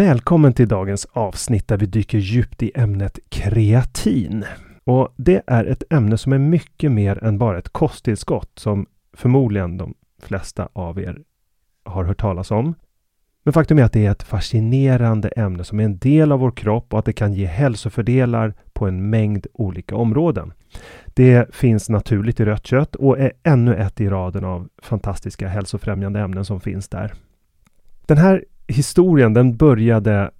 Välkommen till dagens avsnitt där vi dyker djupt i ämnet kreatin. Och Det är ett ämne som är mycket mer än bara ett kosttillskott som förmodligen de flesta av er har hört talas om. Men faktum är att det är ett fascinerande ämne som är en del av vår kropp och att det kan ge hälsofördelar på en mängd olika områden. Det finns naturligt i rött kött och är ännu ett i raden av fantastiska hälsofrämjande ämnen som finns där. Den här historien den började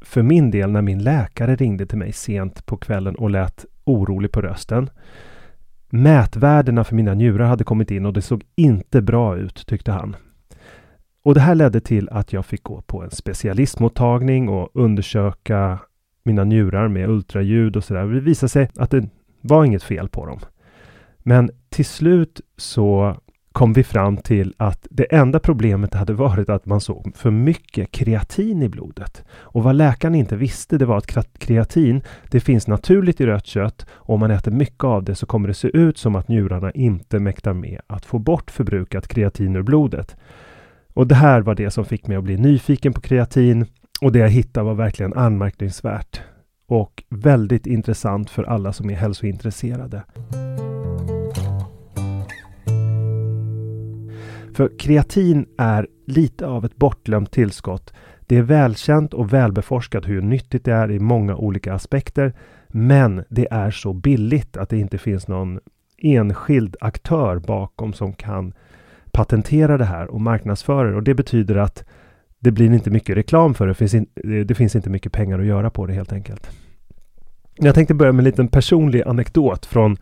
för min del när min läkare ringde till mig sent på kvällen och lät orolig på rösten. Mätvärdena för mina njurar hade kommit in och det såg inte bra ut tyckte han. Och det här ledde till att jag fick gå på en specialistmottagning och undersöka mina njurar med ultraljud och sådär. Det visade sig att det var inget fel på dem. Men till slut så kom vi fram till att det enda problemet hade varit att man såg för mycket kreatin i blodet. Och vad läkaren inte visste det var att kreatin, det finns naturligt i rött kött och om man äter mycket av det så kommer det se ut som att njurarna inte mäktar med att få bort förbrukat kreatin ur blodet. Och det här var det som fick mig att bli nyfiken på kreatin och det jag hittade var verkligen anmärkningsvärt och väldigt intressant för alla som är hälsointresserade. För kreatin är lite av ett bortglömt tillskott. Det är välkänt och välbeforskat hur nyttigt det är i många olika aspekter. Men det är så billigt att det inte finns någon enskild aktör bakom som kan patentera det här och marknadsföra det. Och det betyder att det blir inte mycket reklam för det. Det finns, in, det finns inte mycket pengar att göra på det helt enkelt. Jag tänkte börja med en liten personlig anekdot från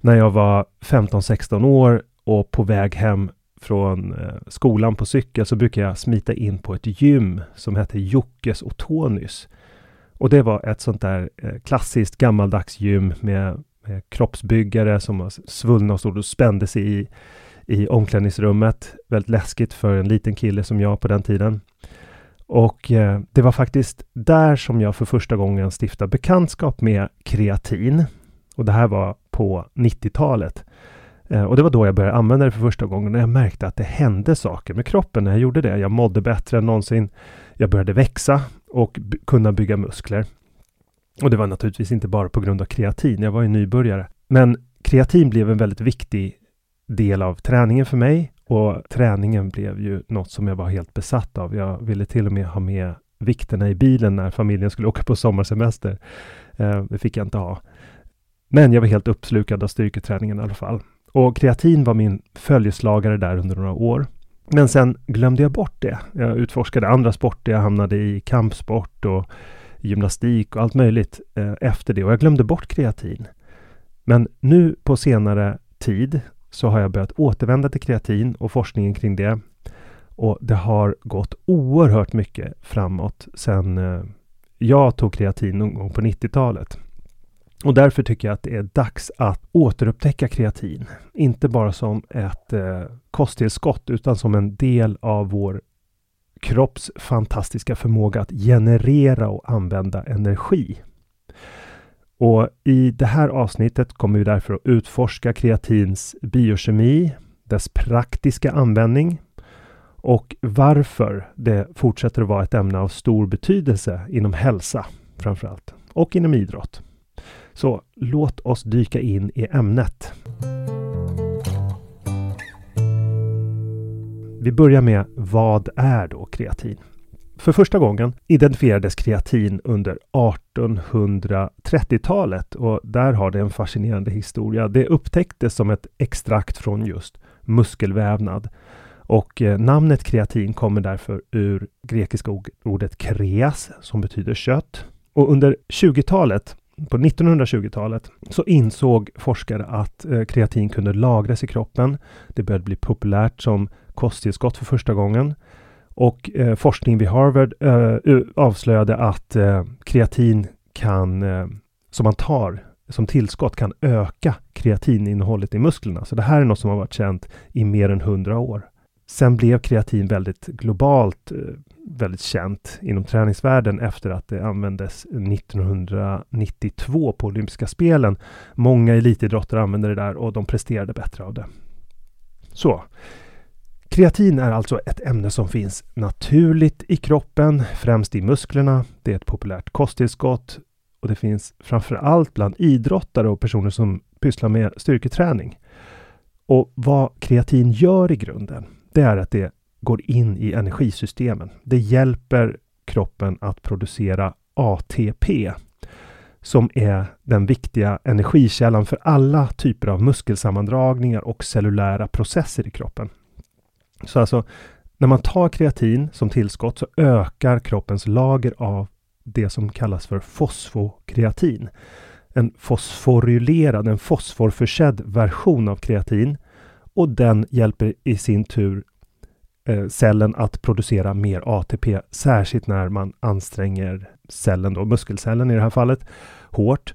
när jag var 15-16 år och på väg hem från eh, skolan på cykel så brukar jag smita in på ett gym som hette Jockes och Tonys. Och det var ett sånt där eh, klassiskt gammaldags gym med, med kroppsbyggare som var svullna och stod och spände sig i, i omklädningsrummet. Väldigt läskigt för en liten kille som jag på den tiden. Och eh, det var faktiskt där som jag för första gången stiftade bekantskap med kreatin. Och det här var på 90-talet. Eh, och det var då jag började använda det för första gången och jag märkte att det hände saker med kroppen när jag gjorde det. Jag mådde bättre än någonsin. Jag började växa och kunna bygga muskler. Och det var naturligtvis inte bara på grund av kreatin. Jag var ju nybörjare. Men kreatin blev en väldigt viktig del av träningen för mig och träningen blev ju något som jag var helt besatt av. Jag ville till och med ha med vikterna i bilen när familjen skulle åka på sommarsemester. Eh, det fick jag inte ha. Men jag var helt uppslukad av styrketräningen i alla fall. Och kreatin var min följeslagare där under några år. Men sen glömde jag bort det. Jag utforskade andra sporter. Jag hamnade i kampsport och gymnastik och allt möjligt eh, efter det. Och jag glömde bort kreatin. Men nu på senare tid så har jag börjat återvända till kreatin och forskningen kring det. Och det har gått oerhört mycket framåt sedan eh, jag tog kreatin någon gång på 90-talet. Och därför tycker jag att det är dags att återupptäcka kreatin. Inte bara som ett eh, kosttillskott utan som en del av vår kropps fantastiska förmåga att generera och använda energi. Och i det här avsnittet kommer vi därför att utforska kreatins biokemi, dess praktiska användning och varför det fortsätter att vara ett ämne av stor betydelse inom hälsa framför allt och inom idrott. Så låt oss dyka in i ämnet. Vi börjar med vad är då kreatin? För första gången identifierades kreatin under 1830-talet och där har det en fascinerande historia. Det upptäcktes som ett extrakt från just muskelvävnad och eh, namnet kreatin kommer därför ur grekiska ordet kreas som betyder kött. Och under 20-talet på 1920-talet så insåg forskare att eh, kreatin kunde lagras i kroppen. Det började bli populärt som kosttillskott för första gången. Och eh, forskning vid Harvard eh, avslöjade att eh, kreatin kan, eh, som man tar som tillskott, kan öka kreatininnehållet i musklerna. Så det här är något som har varit känt i mer än 100 år. Sen blev kreatin väldigt globalt eh, väldigt känt inom träningsvärlden efter att det användes 1992 på olympiska spelen. Många elitidrottare använde det där och de presterade bättre av det. Så. Kreatin är alltså ett ämne som finns naturligt i kroppen, främst i musklerna. Det är ett populärt kosttillskott och det finns framför allt bland idrottare och personer som pysslar med styrketräning. Och vad kreatin gör i grunden, det är att det går in i energisystemen. Det hjälper kroppen att producera ATP som är den viktiga energikällan för alla typer av muskelsammandragningar och cellulära processer i kroppen. Så alltså, när man tar kreatin som tillskott så ökar kroppens lager av det som kallas för fosfokreatin. En fosforylerad, en fosforförsedd version av kreatin och den hjälper i sin tur Eh, cellen att producera mer ATP, särskilt när man anstränger cellen, då, muskelcellen i det här fallet, hårt.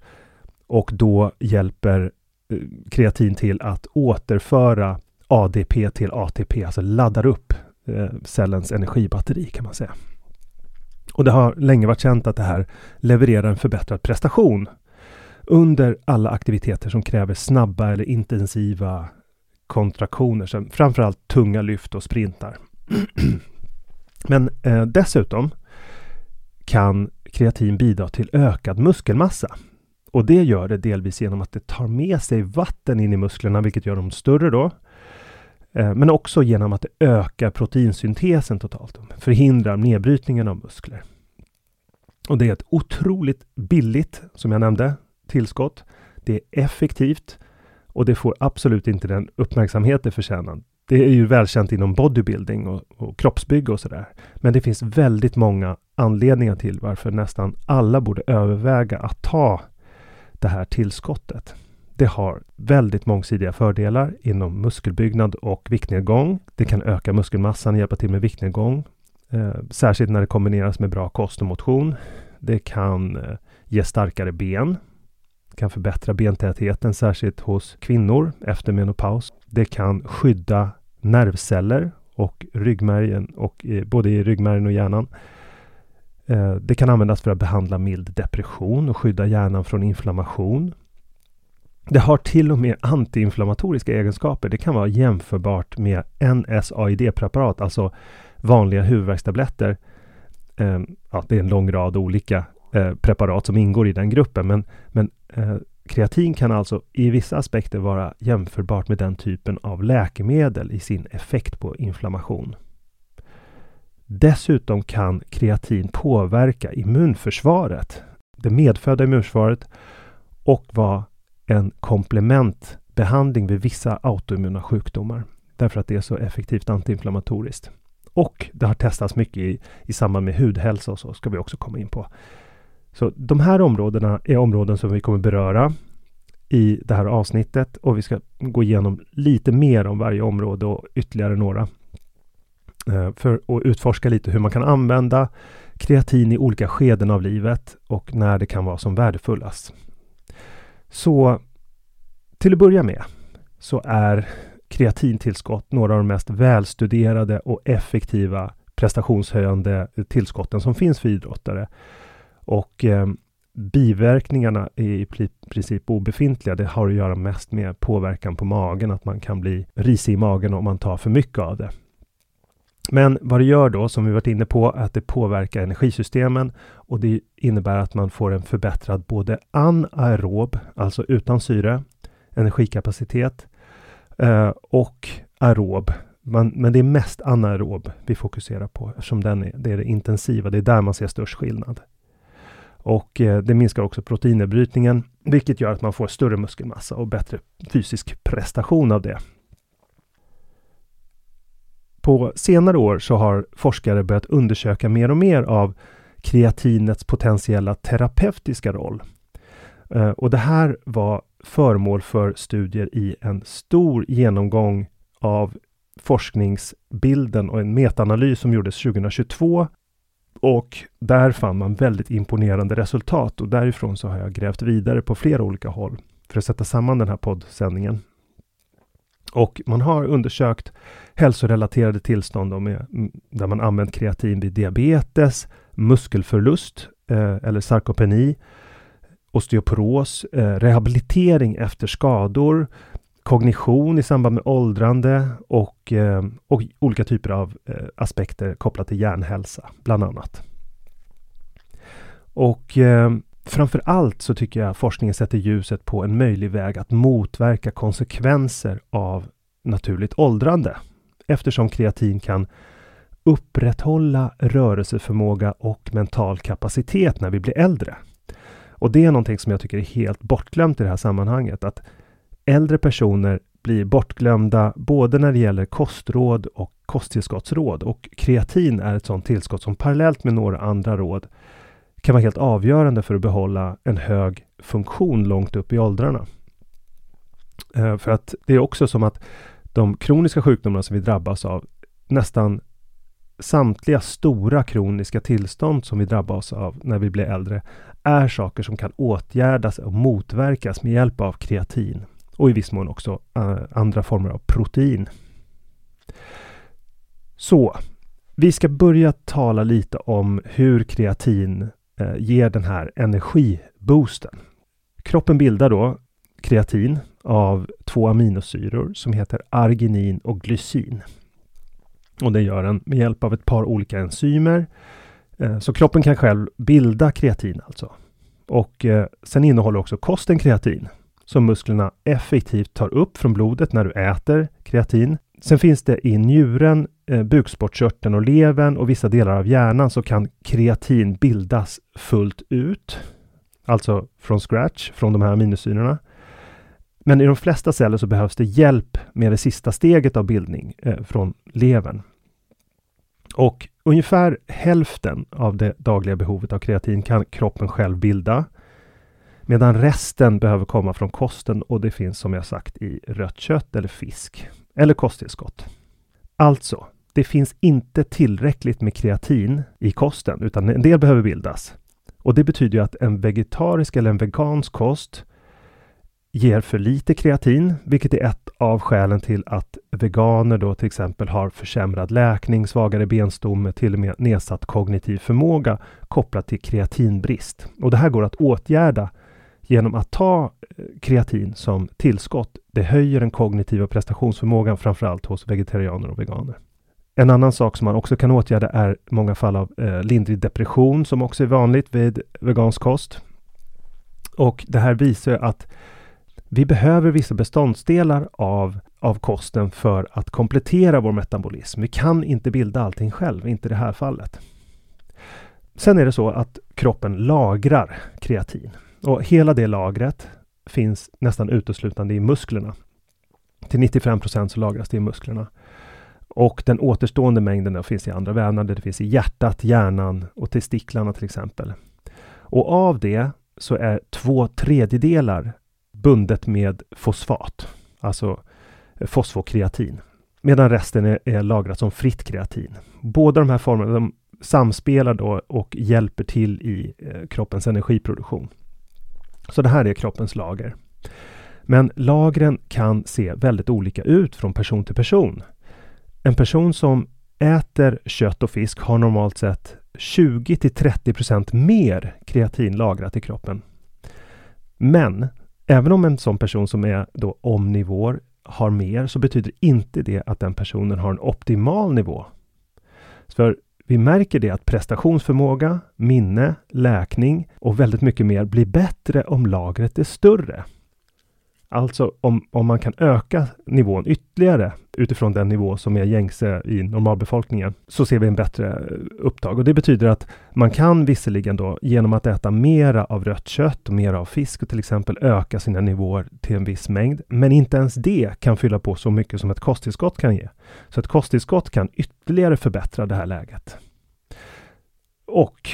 Och då hjälper eh, kreatin till att återföra ADP till ATP, alltså laddar upp eh, cellens energibatteri kan man säga. Och det har länge varit känt att det här levererar en förbättrad prestation under alla aktiviteter som kräver snabba eller intensiva kontraktioner, så framförallt tunga lyft och sprintar. Men eh, dessutom kan kreatin bidra till ökad muskelmassa. Och det gör det delvis genom att det tar med sig vatten in i musklerna, vilket gör dem större då. Eh, men också genom att det ökar proteinsyntesen totalt, förhindrar nedbrytningen av muskler. Och det är ett otroligt billigt, som jag nämnde, tillskott. Det är effektivt och det får absolut inte den uppmärksamhet det förtjänar. Det är ju välkänt inom bodybuilding och, och kroppsbygge och sådär. Men det finns väldigt många anledningar till varför nästan alla borde överväga att ta det här tillskottet. Det har väldigt mångsidiga fördelar inom muskelbyggnad och viktnedgång. Det kan öka muskelmassan, och hjälpa till med viktnedgång. Eh, särskilt när det kombineras med bra kost och motion. Det kan eh, ge starkare ben kan förbättra bentätheten, särskilt hos kvinnor efter menopaus. Det kan skydda nervceller och ryggmärgen, och, eh, både i ryggmärgen och hjärnan. Eh, det kan användas för att behandla mild depression och skydda hjärnan från inflammation. Det har till och med antiinflammatoriska egenskaper. Det kan vara jämförbart med NSAID-preparat, alltså vanliga huvudvärkstabletter. Ehm, ja, det är en lång rad olika eh, preparat som ingår i den gruppen. Men, men eh, kreatin kan alltså i vissa aspekter vara jämförbart med den typen av läkemedel i sin effekt på inflammation. Dessutom kan kreatin påverka immunförsvaret, det medfödda immunförsvaret och vara en komplementbehandling vid vissa autoimmuna sjukdomar. Därför att det är så effektivt antiinflammatoriskt. Och det har testats mycket i, i samband med hudhälsa och så, ska vi också komma in på. Så de här områdena är områden som vi kommer beröra i det här avsnittet och vi ska gå igenom lite mer om varje område och ytterligare några. Eh, för att utforska lite hur man kan använda kreatin i olika skeden av livet och när det kan vara som värdefullast. Så till att börja med så är kreatintillskott några av de mest välstuderade och effektiva prestationshöjande tillskotten som finns för idrottare. Och eh, biverkningarna är i princip obefintliga. Det har att göra mest med påverkan på magen, att man kan bli risig i magen om man tar för mycket av det. Men vad det gör då, som vi varit inne på, att det påverkar energisystemen och det innebär att man får en förbättrad både anaerob, alltså utan syre, energikapacitet eh, och aerob. Men det är mest anaerob vi fokuserar på eftersom den är, det är det intensiva. Det är där man ser störst skillnad. Och eh, det minskar också proteinnedbrytningen, vilket gör att man får större muskelmassa och bättre fysisk prestation av det. På senare år så har forskare börjat undersöka mer och mer av kreatinets potentiella terapeutiska roll. Eh, och det här var föremål för studier i en stor genomgång av forskningsbilden och en metaanalys som gjordes 2022. Och där fann man väldigt imponerande resultat och därifrån så har jag grävt vidare på flera olika håll för att sätta samman den här poddsändningen. Och man har undersökt hälsorelaterade tillstånd med, där man använt kreatin vid diabetes, muskelförlust eh, eller sarkopeni, osteoporos, eh, rehabilitering efter skador, kognition i samband med åldrande och, eh, och olika typer av eh, aspekter kopplat till hjärnhälsa, bland annat. Och eh, framför allt så tycker jag forskningen sätter ljuset på en möjlig väg att motverka konsekvenser av naturligt åldrande eftersom kreatin kan upprätthålla rörelseförmåga och mental kapacitet när vi blir äldre. Och det är någonting som jag tycker är helt bortglömt i det här sammanhanget. Att äldre personer blir bortglömda både när det gäller kostråd och kosttillskottsråd. Och kreatin är ett sådant tillskott som parallellt med några andra råd kan vara helt avgörande för att behålla en hög funktion långt upp i åldrarna. Eh, för att det är också som att de kroniska sjukdomarna som vi drabbas av, nästan samtliga stora kroniska tillstånd som vi drabbas av när vi blir äldre, är saker som kan åtgärdas och motverkas med hjälp av kreatin och i viss mån också uh, andra former av protein. Så, vi ska börja tala lite om hur kreatin uh, ger den här energiboosten. Kroppen bildar då kreatin av två aminosyror som heter arginin och glycin. Och det gör den med hjälp av ett par olika enzymer. Eh, så kroppen kan själv bilda kreatin alltså. Och sen innehåller också kosten kreatin som musklerna effektivt tar upp från blodet när du äter kreatin. Sen finns det i njuren, eh, bukspottkörteln och levern och vissa delar av hjärnan så kan kreatin bildas fullt ut. Alltså från scratch, från de här aminosyrorna. Men i de flesta celler så behövs det hjälp med det sista steget av bildning eh, från levern. Och ungefär hälften av det dagliga behovet av kreatin kan kroppen själv bilda. Medan resten behöver komma från kosten och det finns som jag sagt i rött kött eller fisk eller kosttillskott. Alltså, det finns inte tillräckligt med kreatin i kosten utan en del behöver bildas. Och det betyder att en vegetarisk eller en vegansk kost ger för lite kreatin, vilket är ett av skälen till att veganer då till exempel har försämrad läkning, svagare benstomme, till och med nedsatt kognitiv förmåga kopplat till kreatinbrist. Och det här går att åtgärda genom att ta eh, kreatin som tillskott. Det höjer den kognitiva prestationsförmågan framförallt hos vegetarianer och veganer. En annan sak som man också kan åtgärda är många fall av eh, lindrig depression som också är vanligt vid vegansk kost. Och det här visar att vi behöver vissa beståndsdelar av, av kosten för att komplettera vår metabolism. Vi kan inte bilda allting själv, inte i det här fallet. Sen är det så att kroppen lagrar kreatin och hela det lagret finns nästan uteslutande i musklerna. Till 95 procent så lagras det i musklerna. Och den återstående mängden finns i andra vävnader. Det finns i hjärtat, hjärnan och testiklarna till exempel. Och av det så är två tredjedelar bundet med fosfat, alltså eh, fosfokreatin. Medan resten är, är lagrat som fritt kreatin. Båda de här formerna de samspelar då och hjälper till i eh, kroppens energiproduktion. Så det här är kroppens lager. Men lagren kan se väldigt olika ut från person till person. En person som äter kött och fisk har normalt sett 20 till 30% mer kreatin lagrat i kroppen. Men även om en sån person som är då omnivår har mer så betyder inte det att den personen har en optimal nivå. För vi märker det att prestationsförmåga, minne, läkning och väldigt mycket mer blir bättre om lagret är större. Alltså om, om man kan öka nivån ytterligare utifrån den nivå som är gängse i normalbefolkningen så ser vi en bättre upptag. Och det betyder att man kan visserligen då genom att äta mera av rött kött och mera av fisk och till exempel öka sina nivåer till en viss mängd. Men inte ens det kan fylla på så mycket som ett kosttillskott kan ge. Så ett kosttillskott kan ytterligare förbättra det här läget. Och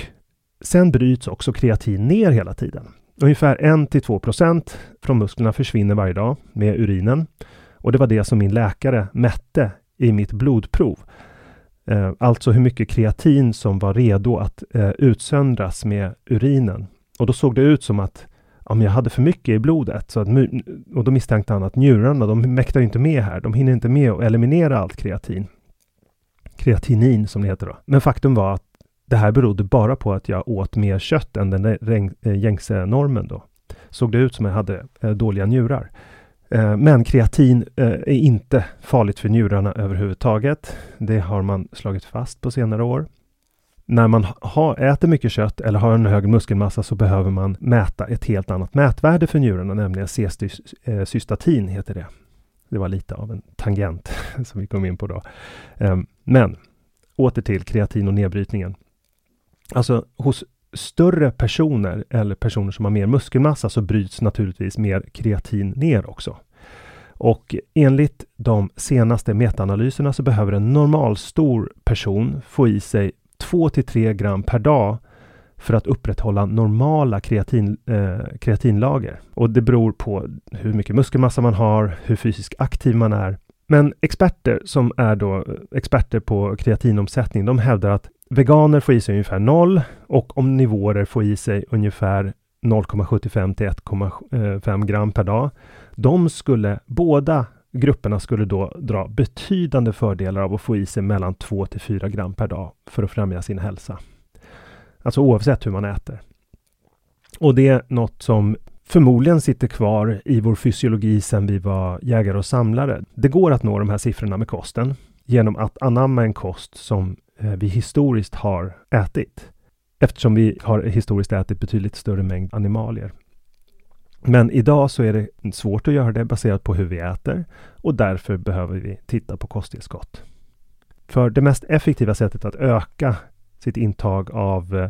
sen bryts också kreatin ner hela tiden. Ungefär 1-2 procent från musklerna försvinner varje dag med urinen. Och det var det som min läkare mätte i mitt blodprov. Eh, alltså hur mycket kreatin som var redo att eh, utsöndras med urinen. Och då såg det ut som att ja, jag hade för mycket i blodet. Så att, och då misstänkte han att njurarna, de mäktar inte med här. De hinner inte med att eliminera allt kreatin. Kreatinin som det heter då. Men faktum var att det här berodde bara på att jag åt mer kött än den eh, gängse normen då. Såg det ut som jag hade eh, dåliga njurar. Eh, men kreatin är inte farligt för njurarna överhuvudtaget. Det har man slagit fast på senare år. När man har, äter mycket kött eller har en hög muskelmassa så behöver man mäta ett helt annat mätvärde för njurarna, nämligen C-cystatin heter det. Det var lite av en tangent som vi kom in på då. Ehm, men åter till kreatin och nedbrytningen. Alltså hos större personer eller personer som har mer muskelmassa så bryts naturligtvis mer kreatin ner också. Och enligt de senaste metaanalyserna så behöver en normalstor person få i sig 2 till 3 gram per dag för att upprätthålla normala kreatin, eh, kreatinlager. Och det beror på hur mycket muskelmassa man har, hur fysiskt aktiv man är. Men experter som är då eh, experter på kreatinomsättning, de hävdar att Veganer får i sig ungefär 0 och omnivorer får i sig ungefär 0,75 till 1,5 gram per dag. De skulle, båda grupperna skulle då dra betydande fördelar av att få i sig mellan 2 till 4 gram per dag för att främja sin hälsa. Alltså oavsett hur man äter. Och det är något som förmodligen sitter kvar i vår fysiologi sedan vi var jägare och samlare. Det går att nå de här siffrorna med kosten genom att anamma en kost som Eh, vi historiskt har ätit. Eftersom vi har historiskt ätit betydligt större mängd animalier. Men idag så är det svårt att göra det baserat på hur vi äter och därför behöver vi titta på kosttillskott. För det mest effektiva sättet att öka sitt intag av eh,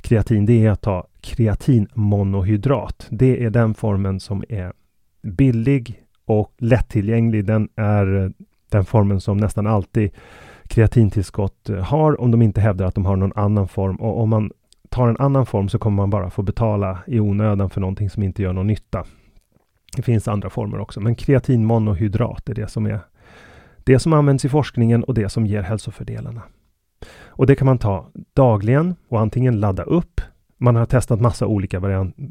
kreatin, det är att ta kreatinmonohydrat. Det är den formen som är billig och lättillgänglig. Den är eh, den formen som nästan alltid kreatintillskott eh, har om de inte hävdar att de har någon annan form. Och om man tar en annan form så kommer man bara få betala i onödan för någonting som inte gör någon nytta. Det finns andra former också, men kreatinmonohydrat är det som är det som används i forskningen och det som ger hälsofördelarna. Och det kan man ta dagligen och antingen ladda upp. Man har testat massa olika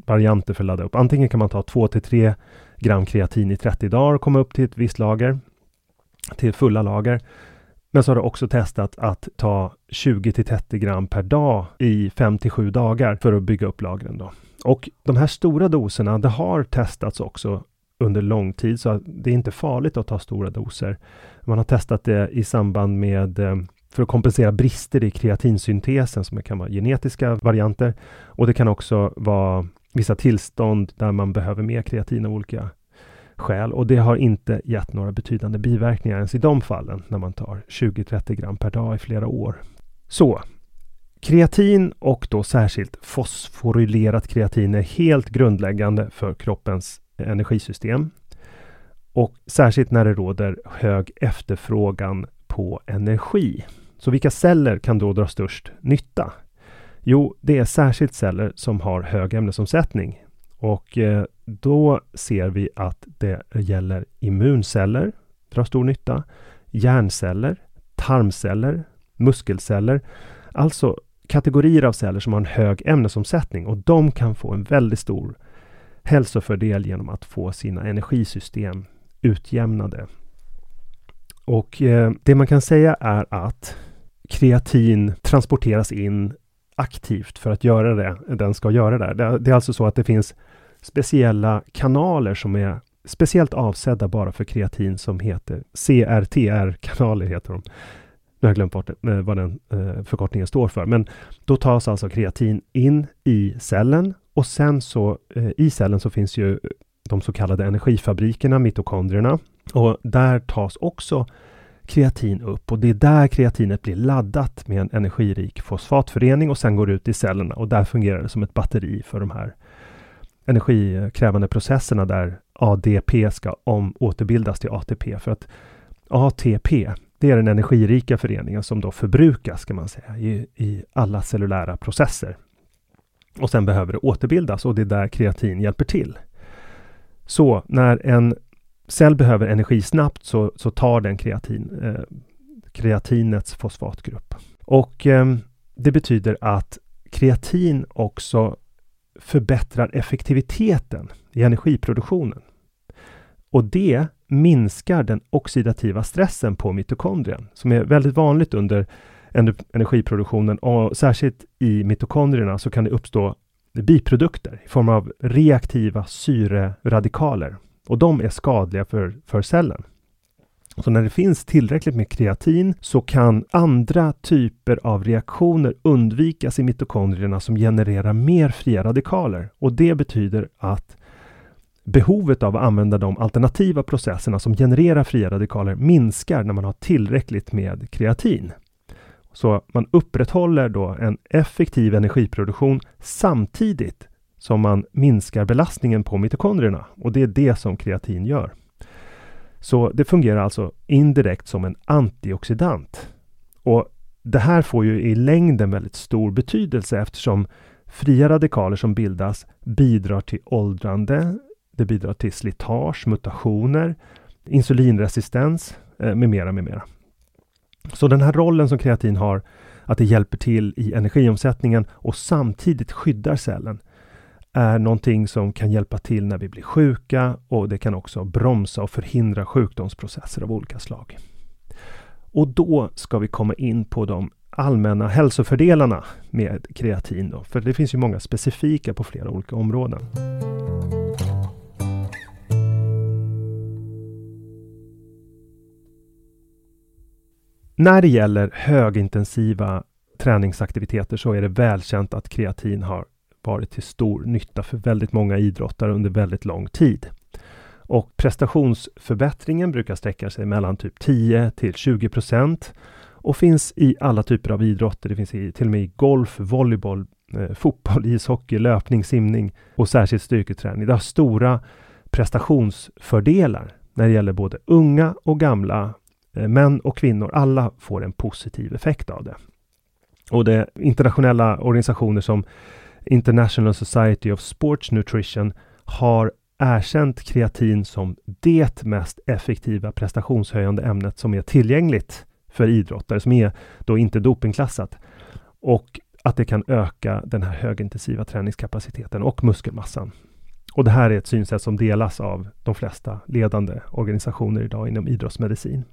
varianter för att ladda upp. Antingen kan man ta 2 till 3 gram kreatin i 30 dagar och komma upp till ett visst lager, till fulla lager. Men så har du också testat att ta 20 till 30 gram per dag i 5 till 7 dagar för att bygga upp lagren. Då. Och de här stora doserna, det har testats också under lång tid, så det är inte farligt att ta stora doser. Man har testat det i samband med eh, för att kompensera brister i kreatinsyntesen som kan vara genetiska varianter. Och det kan också vara vissa tillstånd där man behöver mer kreatin av olika skäl. Och det har inte gett några betydande biverkningar ens i de fallen när man tar 20-30 gram per dag i flera år. Så kreatin och då särskilt fosforylerat kreatin är helt grundläggande för kroppens energisystem. Och särskilt när det råder hög efterfrågan på energi. Så vilka celler kan då dra störst nytta? Jo, det är särskilt celler som har hög ämnesomsättning. Och eh, då ser vi att det gäller immunceller, drar stor nytta, hjärnceller, tarmceller, muskelceller. Alltså kategorier av celler som har en hög ämnesomsättning och de kan få en väldigt stor hälsofördel genom att få sina energisystem utjämnade. Och eh, det man kan säga är att kreatin transporteras in aktivt för att göra det den ska göra där. Det, det är alltså så att det finns speciella kanaler som är speciellt avsedda bara för kreatin som heter CRTR-kanaler heter de. Nu har jag glömt bort eh, vad den eh, förkortningen står för. Men då tas alltså kreatin in i cellen och sen så eh, i cellen så finns ju de så kallade energifabrikerna, mitokondrierna. Och där tas också kreatin upp och det är där kreatinet blir laddat med en energirik fosfatförening och sen går ut i cellerna och där fungerar det som ett batteri för de här energikrävande processerna där ADP ska om, återbildas till ATP. För att ATP, det är den energirika föreningen som då förbrukas, kan man säga, i, i alla cellulära processer. Och sen behöver det återbildas och det är där kreatin hjälper till. Så när en cell behöver energi snabbt så, så tar den kreatin, eh, kreatinets fosfatgrupp. Och eh, det betyder att kreatin också förbättrar effektiviteten i energiproduktionen. Och det minskar den oxidativa stressen på mitokondrien som är väldigt vanligt under energiproduktionen och särskilt i mitokondrierna så kan det uppstå biprodukter i form av reaktiva syreradikaler och de är skadliga för, för cellen. Så när det finns tillräckligt med kreatin så kan andra typer av reaktioner undvikas i mitokondrierna som genererar mer fria radikaler. Och det betyder att behovet av att använda de alternativa processerna som genererar fria radikaler minskar när man har tillräckligt med kreatin. Så man upprätthåller då en effektiv energiproduktion samtidigt som man minskar belastningen på mitokondrierna. Och det är det som kreatin gör. Så det fungerar alltså indirekt som en antioxidant. Och det här får ju i längden väldigt stor betydelse eftersom fria radikaler som bildas bidrar till åldrande, det bidrar till slitage, mutationer, insulinresistens eh, med mera, med mera. Så den här rollen som kreatin har, att det hjälper till i energiomsättningen och samtidigt skyddar cellen, är någonting som kan hjälpa till när vi blir sjuka och det kan också bromsa och förhindra sjukdomsprocesser av olika slag. Och då ska vi komma in på de allmänna hälsofördelarna med kreatin. Då, för det finns ju många specifika på flera olika områden. När det gäller högintensiva träningsaktiviteter så är det välkänt att kreatin har varit till stor nytta för väldigt många idrottare under väldigt lång tid. Och prestationsförbättringen brukar sträcka sig mellan typ 10 till 20 procent och finns i alla typer av idrotter. Det finns i, till och med i golf, volleyboll, eh, fotboll, ishockey, löpning, simning och särskilt styrketräning. Det har stora prestationsfördelar när det gäller både unga och gamla, eh, män och kvinnor. Alla får en positiv effekt av det. Och det är internationella organisationer som International Society of Sports Nutrition har erkänt kreatin som det mest effektiva prestationshöjande ämnet som är tillgängligt för idrottare som är då inte dopingklassat. Och att det kan öka den här högintensiva träningskapaciteten och muskelmassan. Och det här är ett synsätt som delas av de flesta ledande organisationer idag inom idrottsmedicin.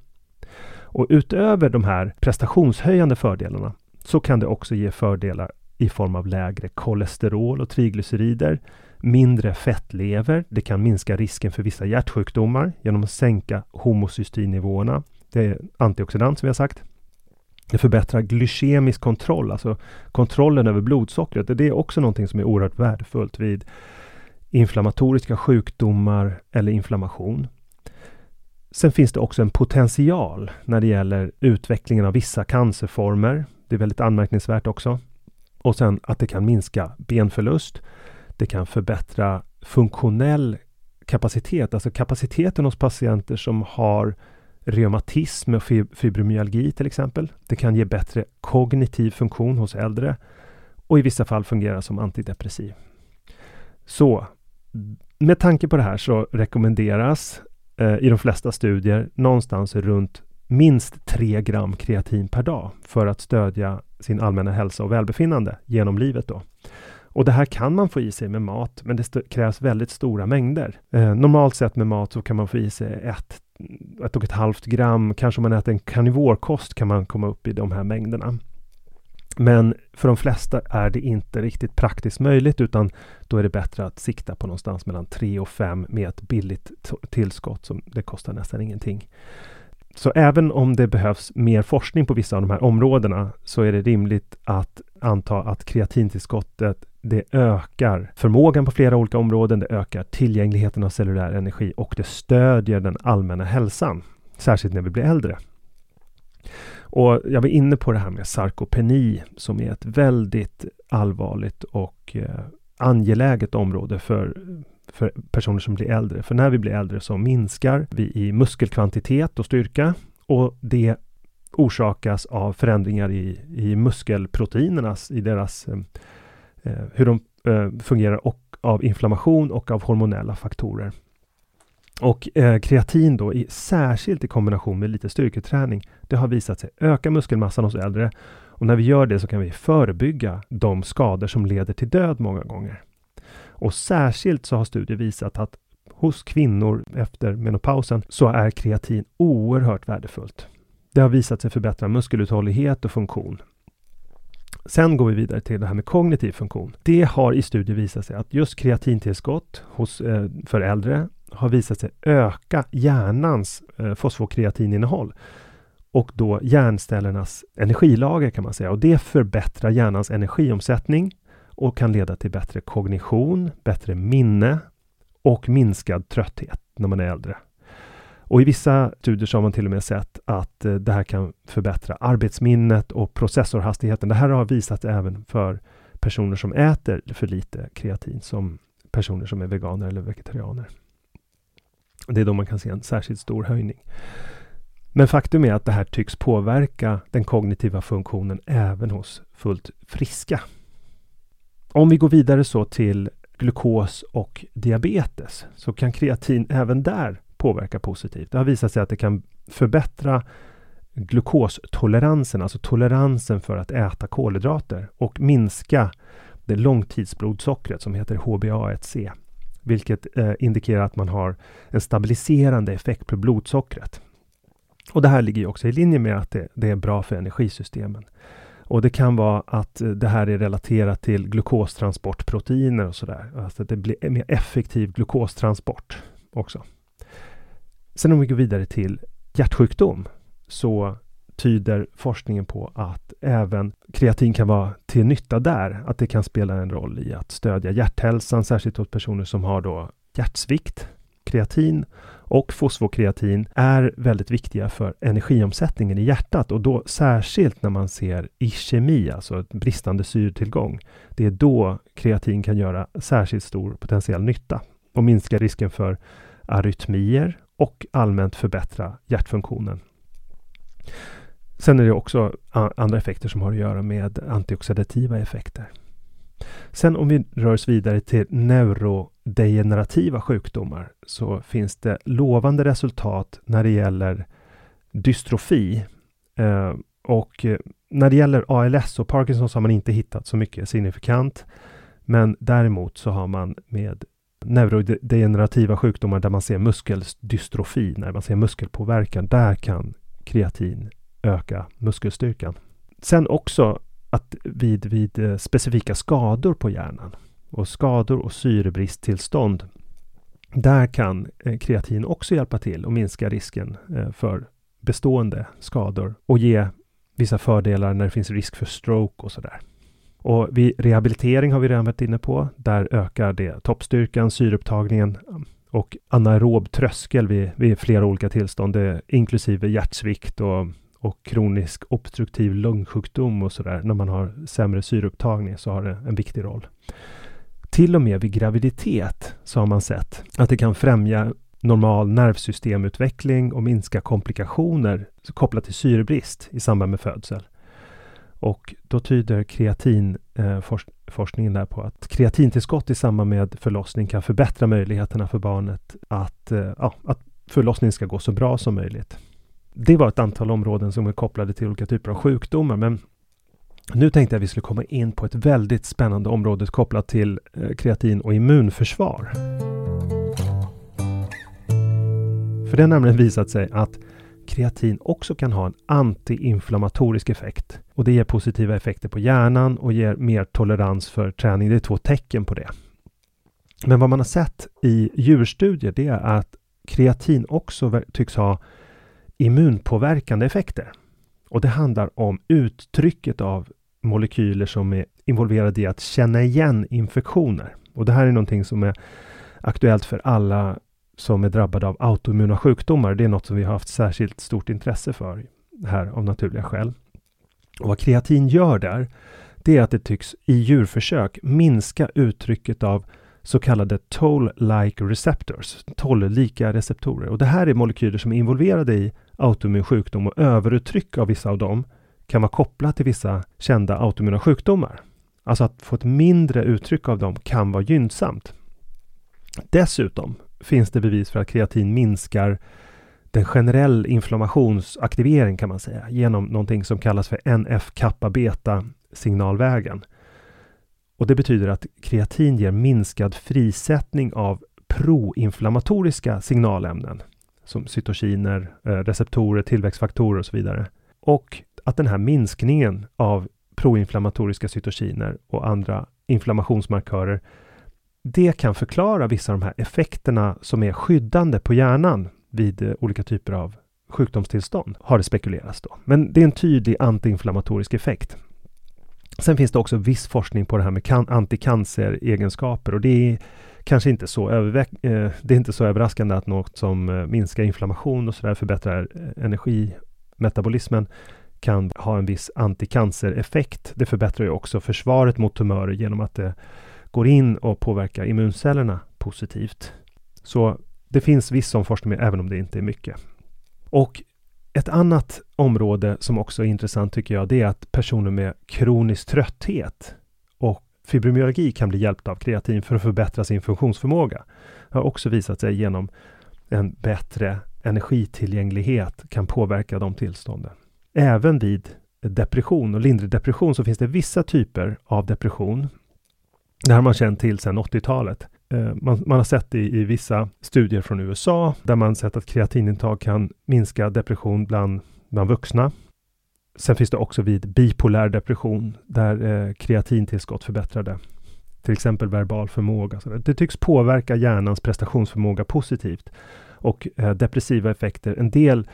Och utöver de här prestationshöjande fördelarna så kan det också ge fördelar i form av lägre kolesterol och triglycerider, mindre fettlever. Det kan minska risken för vissa hjärtsjukdomar genom att sänka homocystinnivåerna. Det är antioxidant som vi har sagt. Det förbättrar glykemisk kontroll, alltså kontrollen över blodsockret. Det är också någonting som är oerhört värdefullt vid inflammatoriska sjukdomar eller inflammation. Sen finns det också en potential när det gäller utvecklingen av vissa cancerformer. Det är väldigt anmärkningsvärt också. Och sen att det kan minska benförlust. Det kan förbättra funktionell kapacitet, alltså kapaciteten hos patienter som har reumatism och fibromyalgi till exempel. Det kan ge bättre kognitiv funktion hos äldre och i vissa fall fungera som antidepressiv. Så med tanke på det här så rekommenderas eh, i de flesta studier någonstans runt minst 3 gram kreatin per dag för att stödja sin allmänna hälsa och välbefinnande genom livet då. Och det här kan man få i sig med mat, men det krävs väldigt stora mängder. Eh, normalt sett med mat så kan man få i sig ett, ett och ett halvt gram. Kanske om man äter en karnivorkost kan man komma upp i de här mängderna. Men för de flesta är det inte riktigt praktiskt möjligt utan då är det bättre att sikta på någonstans mellan 3 och 5 med ett billigt tillskott som det kostar nästan ingenting. Så även om det behövs mer forskning på vissa av de här områdena så är det rimligt att anta att kreatintillskottet det ökar förmågan på flera olika områden, det ökar tillgängligheten av cellulär energi och det stödjer den allmänna hälsan, särskilt när vi blir äldre. Och jag var inne på det här med sarkopeni som är ett väldigt allvarligt och eh, angeläget område för, för personer som blir äldre. För när vi blir äldre så minskar vi i muskelkvantitet och styrka och det orsakas av förändringar i, i muskelproteinernas, i deras eh, eh, hur de eh, fungerar och av inflammation och av hormonella faktorer. Och eh, kreatin då, i, särskilt i kombination med lite styrketräning, det har visat sig öka muskelmassan hos äldre. Och när vi gör det så kan vi förebygga de skador som leder till död många gånger. Och särskilt så har studier visat att hos kvinnor efter menopausen så är kreatin oerhört värdefullt. Det har visat sig förbättra muskeluthållighet och funktion. Sen går vi vidare till det här med kognitiv funktion. Det har i studier visat sig att just kreatintillskott hos, eh, för äldre har visat sig öka hjärnans eh, fosfokreatininnehåll och då hjärncellernas energilager kan man säga. Och det förbättrar hjärnans energiomsättning och kan leda till bättre kognition, bättre minne och minskad trötthet när man är äldre. Och i vissa studier så har man till och med sett att eh, det här kan förbättra arbetsminnet och processorhastigheten. Det här har visat även för personer som äter för lite kreatin, som personer som är veganer eller vegetarianer. Det är då man kan se en särskilt stor höjning. Men faktum är att det här tycks påverka den kognitiva funktionen även hos fullt friska. Om vi går vidare så till glukos och diabetes så kan kreatin även där påverka positivt. Det har visat sig att det kan förbättra glukostoleransen, alltså toleransen för att äta kolhydrater och minska det långtidsblodsockret som heter HbA1c vilket eh, indikerar att man har en stabiliserande effekt på blodsockret. Och det här ligger också i linje med att det, det, är bra för energisystemen. Och det kan vara att eh, det här är relaterat till glukostransportproteiner och sådär. Alltså att det blir en mer effektiv glukostransport också. Sen om vi går vidare till hjärtsjukdom så tyder forskningen på att även kreatin kan vara till nytta där. Att det kan spela en roll i att stödja hjärthälsan, särskilt hos personer som har då hjärtsvikt. Kreatin och fosfokreatin är väldigt viktiga för energiomsättningen i hjärtat och då särskilt när man ser ischemi, alltså bristande syretillgång. Det är då kreatin kan göra särskilt stor potentiell nytta och minska risken för arytmier och allmänt förbättra hjärtfunktionen. Sen är det också andra effekter som har att göra med antioxidativa effekter. Sen om vi rör oss vidare till neurodegenerativa sjukdomar så finns det lovande resultat när det gäller dystrofi. Eh, och eh, när det gäller ALS och Parkinsons har man inte hittat så mycket signifikant. Men däremot så har man med neurodegenerativa sjukdomar där man ser muskeldystrofi, när man ser muskelpåverkan, där kan kreatin öka muskelstyrkan. Sen också att vid, vid eh, specifika skador på hjärnan. och skador och syrebristtillstånd. Där kan eh, kreatin också hjälpa till och minska risken eh, för bestående skador och ge vissa fördelar när det finns risk för stroke och sådär. Och vid rehabilitering har vi redan varit inne på. Där ökar det toppstyrkan, syreupptagningen och anaerob tröskel vid, vid flera olika tillstånd, inklusive hjärtsvikt och, och kronisk obstruktiv lungsjukdom och sådär. När man har sämre syreupptagning så har det en viktig roll. Till och med vid graviditet så har man sett att det kan främja normal nervsystemutveckling och minska komplikationer kopplat till syrebrist i samband med födsel. Och då tyder kreatinforskningen eh, där på att kreatintillskott i samband med förlossning kan förbättra möjligheterna för barnet att, eh, ja, att förlossningen ska gå så bra som möjligt. Det var ett antal områden som är kopplade till olika typer av sjukdomar, men nu tänkte jag att vi skulle komma in på ett väldigt spännande område kopplat till eh, kreatin och immunförsvar. För det har nämligen visat sig att kreatin också kan ha en antiinflammatorisk effekt. Och det ger positiva effekter på hjärnan och ger mer tolerans för träning. Det är två tecken på det. Men vad man har sett i djurstudier det är att kreatin också tycks ha immunpåverkande effekter. Och det handlar om uttrycket av molekyler som är involverade i att känna igen infektioner. Och det här är någonting som är aktuellt för alla som är drabbade av autoimmuna sjukdomar. Det är något som vi har haft särskilt stort intresse för här av naturliga skäl. Och vad kreatin gör där, det är att det tycks i djurförsök minska uttrycket av så kallade toll-like receptors, toll-lika receptorer. Och det här är molekyler som är involverade i autoimmun sjukdom och överuttryck av vissa av dem kan vara kopplat till vissa kända autoimmuna sjukdomar. Alltså att få ett mindre uttryck av dem kan vara gynnsamt. Dessutom finns det bevis för att kreatin minskar den generell inflammationsaktivering kan man säga genom någonting som kallas för NF-kappa-beta signalvägen. Och det betyder att kreatin ger minskad frisättning av proinflammatoriska signalämnen som cytokiner, eh, receptorer, tillväxtfaktorer och så vidare. Och att den här minskningen av proinflammatoriska cytokiner och andra inflammationsmarkörer det kan förklara vissa av de här effekterna som är skyddande på hjärnan vid eh, olika typer av sjukdomstillstånd, har det spekulerats då. Men det är en tydlig antiinflammatorisk effekt. Sen finns det också viss forskning på det här med anticanceregenskaper och det är kanske inte så, eh, det är inte så överraskande att något som eh, minskar inflammation och sådär förbättrar eh, energimetabolismen kan ha en viss anticancereffekt. Det förbättrar ju också försvaret mot tumörer genom att det går in och påverkar immuncellerna positivt. Så det finns viss sån forskning, även om det inte är mycket. Och ett annat område som också är intressant tycker jag, det är att personer med kronisk trötthet och fibromyalgi kan bli hjälpta av kreatin för att förbättra sin funktionsförmåga. Det har också visat sig genom en bättre energitillgänglighet kan påverka de tillstånden. Även vid depression och lindrig depression så finns det vissa typer av depression det här har man känt till sedan 80-talet. Eh, man, man, har sett det i, i, vissa studier från USA där man sett att kreatinintag kan minska depression bland, bland vuxna. Sen finns det också vid bipolär depression där eh, kreatintillskott förbättrade till exempel verbal förmåga. Så det tycks påverka hjärnans prestationsförmåga positivt och eh, depressiva effekter. En del,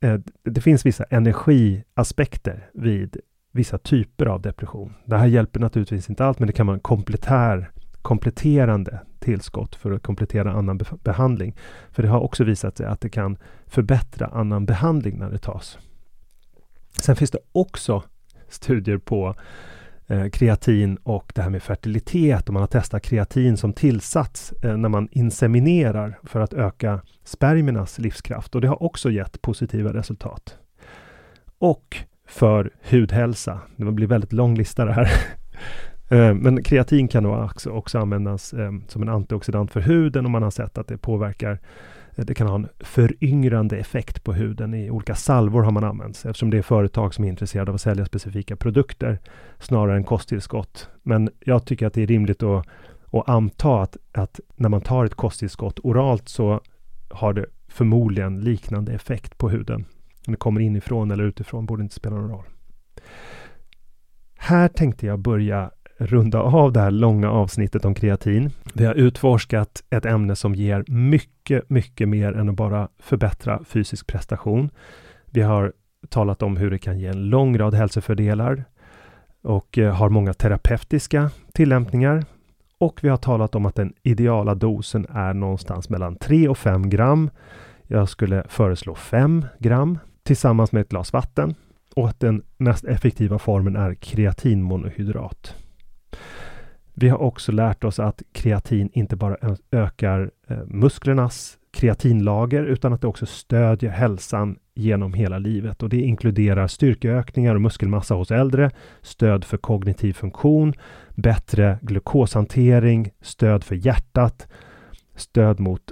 eh, det finns vissa energiaspekter vid vissa typer av depression. Det här hjälper naturligtvis inte allt, men det kan vara en komplettär, kompletterande tillskott för att komplettera annan be behandling. För det har också visat sig att det kan förbättra annan behandling när det tas. Sen finns det också studier på eh, kreatin och det här med fertilitet och man har testat kreatin som tillsats eh, när man inseminerar för att öka spermiernas livskraft och det har också gett positiva resultat. Och för hudhälsa. Det blir väldigt lång lista det här. Eh, men kreatin kan också, också användas ehm, som en antioxidant för huden och man har sett att det påverkar eh, det kan ha en föryngrande effekt på huden. I olika salvor har man använt eftersom det är företag som är intresserade av att sälja specifika produkter snarare än kosttillskott. Men jag tycker att det är rimligt att, att anta att, att när man tar ett kosttillskott oralt så har det förmodligen liknande effekt på huden. Om det kommer inifrån eller utifrån borde inte spela någon roll. Här tänkte jag börja runda av det här långa avsnittet om kreatin. Vi har utforskat ett ämne som ger mycket, mycket mer än att bara förbättra fysisk prestation. Vi har talat om hur det kan ge en lång rad hälsofördelar och eh, har många terapeutiska tillämpningar. Och vi har talat om att den ideala dosen är någonstans mellan 3 och 5 gram. Jag skulle föreslå 5 gram tillsammans med ett glas vatten och att den mest effektiva formen är kreatinmonohydrat. Vi har också lärt oss att kreatin inte bara ökar eh, musklernas kreatinlager utan att det också stödjer hälsan genom hela livet och det inkluderar styrkeökningar och muskelmassa hos äldre, stöd för kognitiv funktion, bättre glukoshantering, stöd för hjärtat, stöd mot,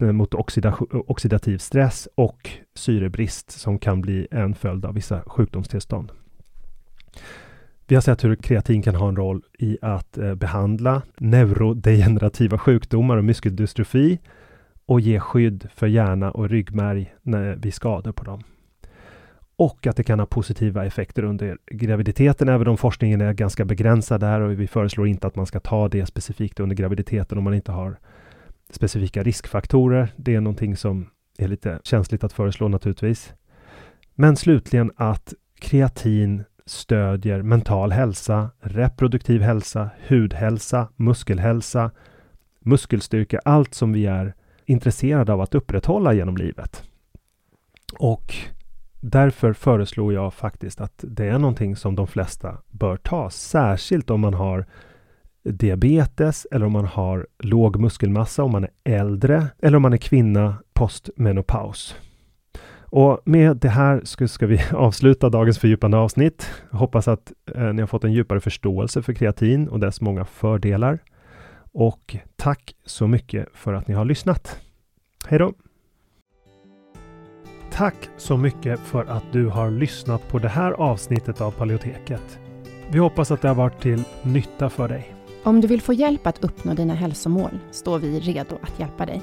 eh, mot oxidativ stress och syrebrist som kan bli en följd av vissa sjukdomstillstånd. Vi har sett hur kreatin kan ha en roll i att eh, behandla neurodegenerativa sjukdomar och muskeldystrofi och ge skydd för hjärna och ryggmärg när skador på dem. Och att det kan ha positiva effekter under graviditeten, även om forskningen är ganska begränsad där och vi föreslår inte att man ska ta det specifikt under graviditeten om man inte har specifika riskfaktorer. Det är någonting som är lite känsligt att föreslå naturligtvis. Men slutligen att kreatin stödjer mental hälsa, reproduktiv hälsa, hudhälsa, muskelhälsa, muskelstyrka, allt som vi är intresserade av att upprätthålla genom livet. Och därför föreslår jag faktiskt att det är någonting som de flesta bör ta, särskilt om man har diabetes eller om man har låg muskelmassa, om man är äldre eller om man är kvinna postmenopaus. Och med det här ska, ska vi avsluta dagens fördjupande avsnitt. Jag hoppas att eh, ni har fått en djupare förståelse för kreatin och dess många fördelar. Och tack så mycket för att ni har lyssnat. Hej då! Tack så mycket för att du har lyssnat på det här avsnittet av Paleoteket. Vi hoppas att det har varit till nytta för dig. Om du vill få hjälp att uppnå dina hälsomål står vi redo att hjälpa dig.